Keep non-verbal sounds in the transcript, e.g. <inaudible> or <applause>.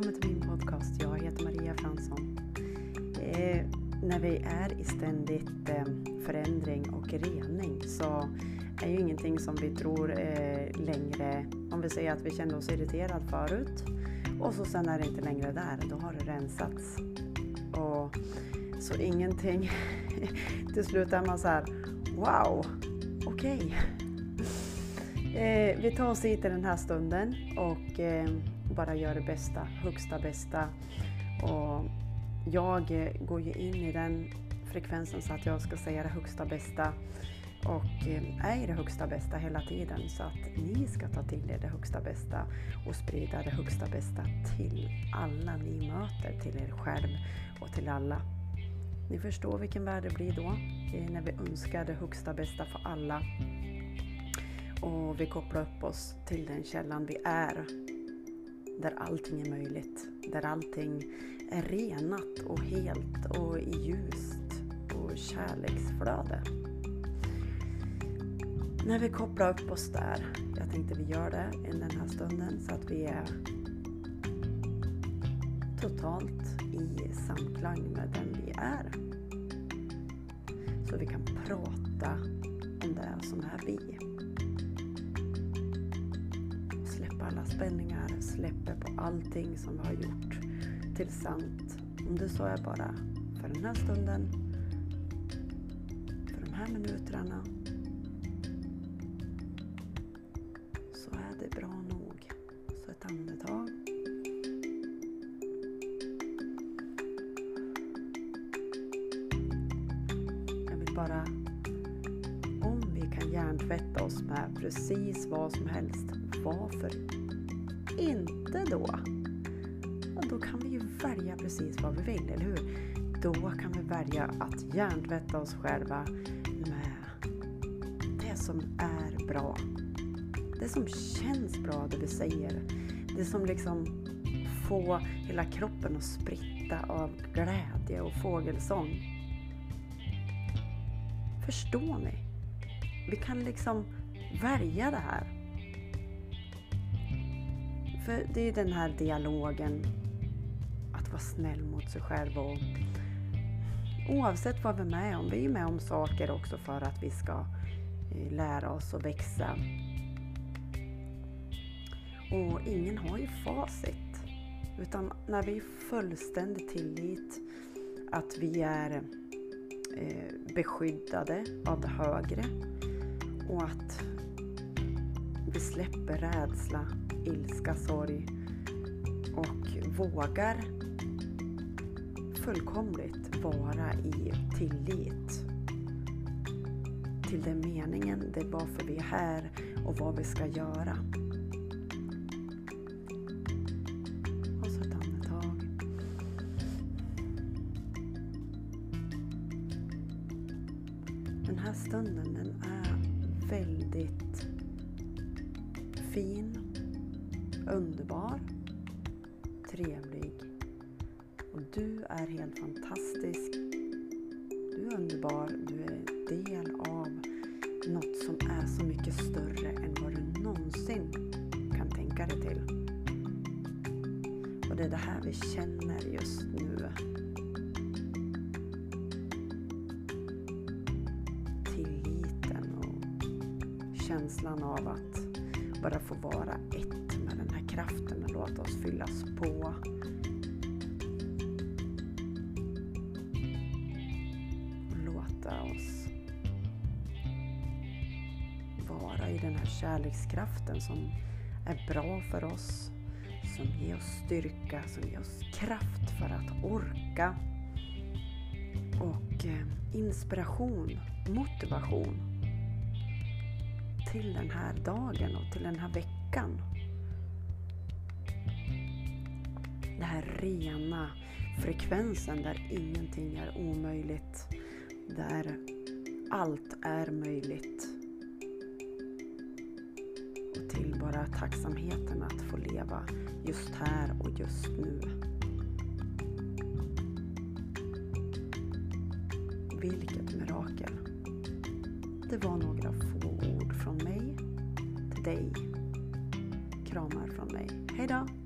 välkommen till min podcast. Jag heter Maria Fransson. Eh, när vi är i ständigt eh, förändring och rening så är ju ingenting som vi tror eh, längre, om vi säger att vi kände oss irriterad förut och så sen är det inte längre där, då har det rensats. Och, så ingenting, <laughs> till slut är man så här, wow, okej. Okay. <laughs> Eh, vi tar oss hit i den här stunden och eh, bara gör det bästa, högsta bästa. Och jag går ju in i den frekvensen så att jag ska säga det högsta bästa och eh, är i det högsta bästa hela tiden så att ni ska ta till er det högsta bästa och sprida det högsta bästa till alla ni möter, till er själv och till alla. Ni förstår vilken värld det blir då, Det är när vi önskar det högsta bästa för alla och vi kopplar upp oss till den källan vi är. Där allting är möjligt. Där allting är renat och helt och i ljust och kärleksflöde. När vi kopplar upp oss där, jag tänkte vi gör det i den här stunden så att vi är totalt i samklang med den vi är. Så vi kan prata om det som är vi. Alla spänningar, släpper på allting som vi har gjort till sant. Om det så är bara för den här stunden, för de här minuterna, så är det bra nog. Så ett andetag. Jag vill bara, om vi kan hjärntvätta oss med precis vad som helst, varför inte då, och då kan vi ju välja precis vad vi vill, eller hur? Då kan vi välja att hjärntvätta oss själva med det som är bra. Det som känns bra, det vi säger. Det som liksom får hela kroppen att spritta av glädje och fågelsång. Förstår ni? Vi kan liksom välja det här. För det är den här dialogen, att vara snäll mot sig själv och oavsett vad vi är med om, vi är med om saker också för att vi ska eh, lära oss och växa. Och ingen har ju facit. Utan när vi är fullständig tillit att vi är eh, beskyddade av det högre och att vi släpper rädsla ilska, sorg och vågar fullkomligt vara i tillit till den meningen, det är varför vi är här och vad vi ska göra. Och så ett andetag. Den här stunden den är väldigt fin underbar, trevlig och du är helt fantastisk. Du är underbar, du är del av något som är så mycket större än vad du någonsin kan tänka dig till. Och det är det här vi känner just nu. Tilliten och känslan av att bara få vara ett kraften och låta oss fyllas på. Låta oss vara i den här kärlekskraften som är bra för oss, som ger oss styrka, som ger oss kraft för att orka och eh, inspiration, motivation till den här dagen och till den här veckan. Den här rena frekvensen där ingenting är omöjligt. Där allt är möjligt. Och till bara tacksamheten att få leva just här och just nu. Vilket mirakel. Det var några få ord från mig till dig. Kramar från mig. Hejdå!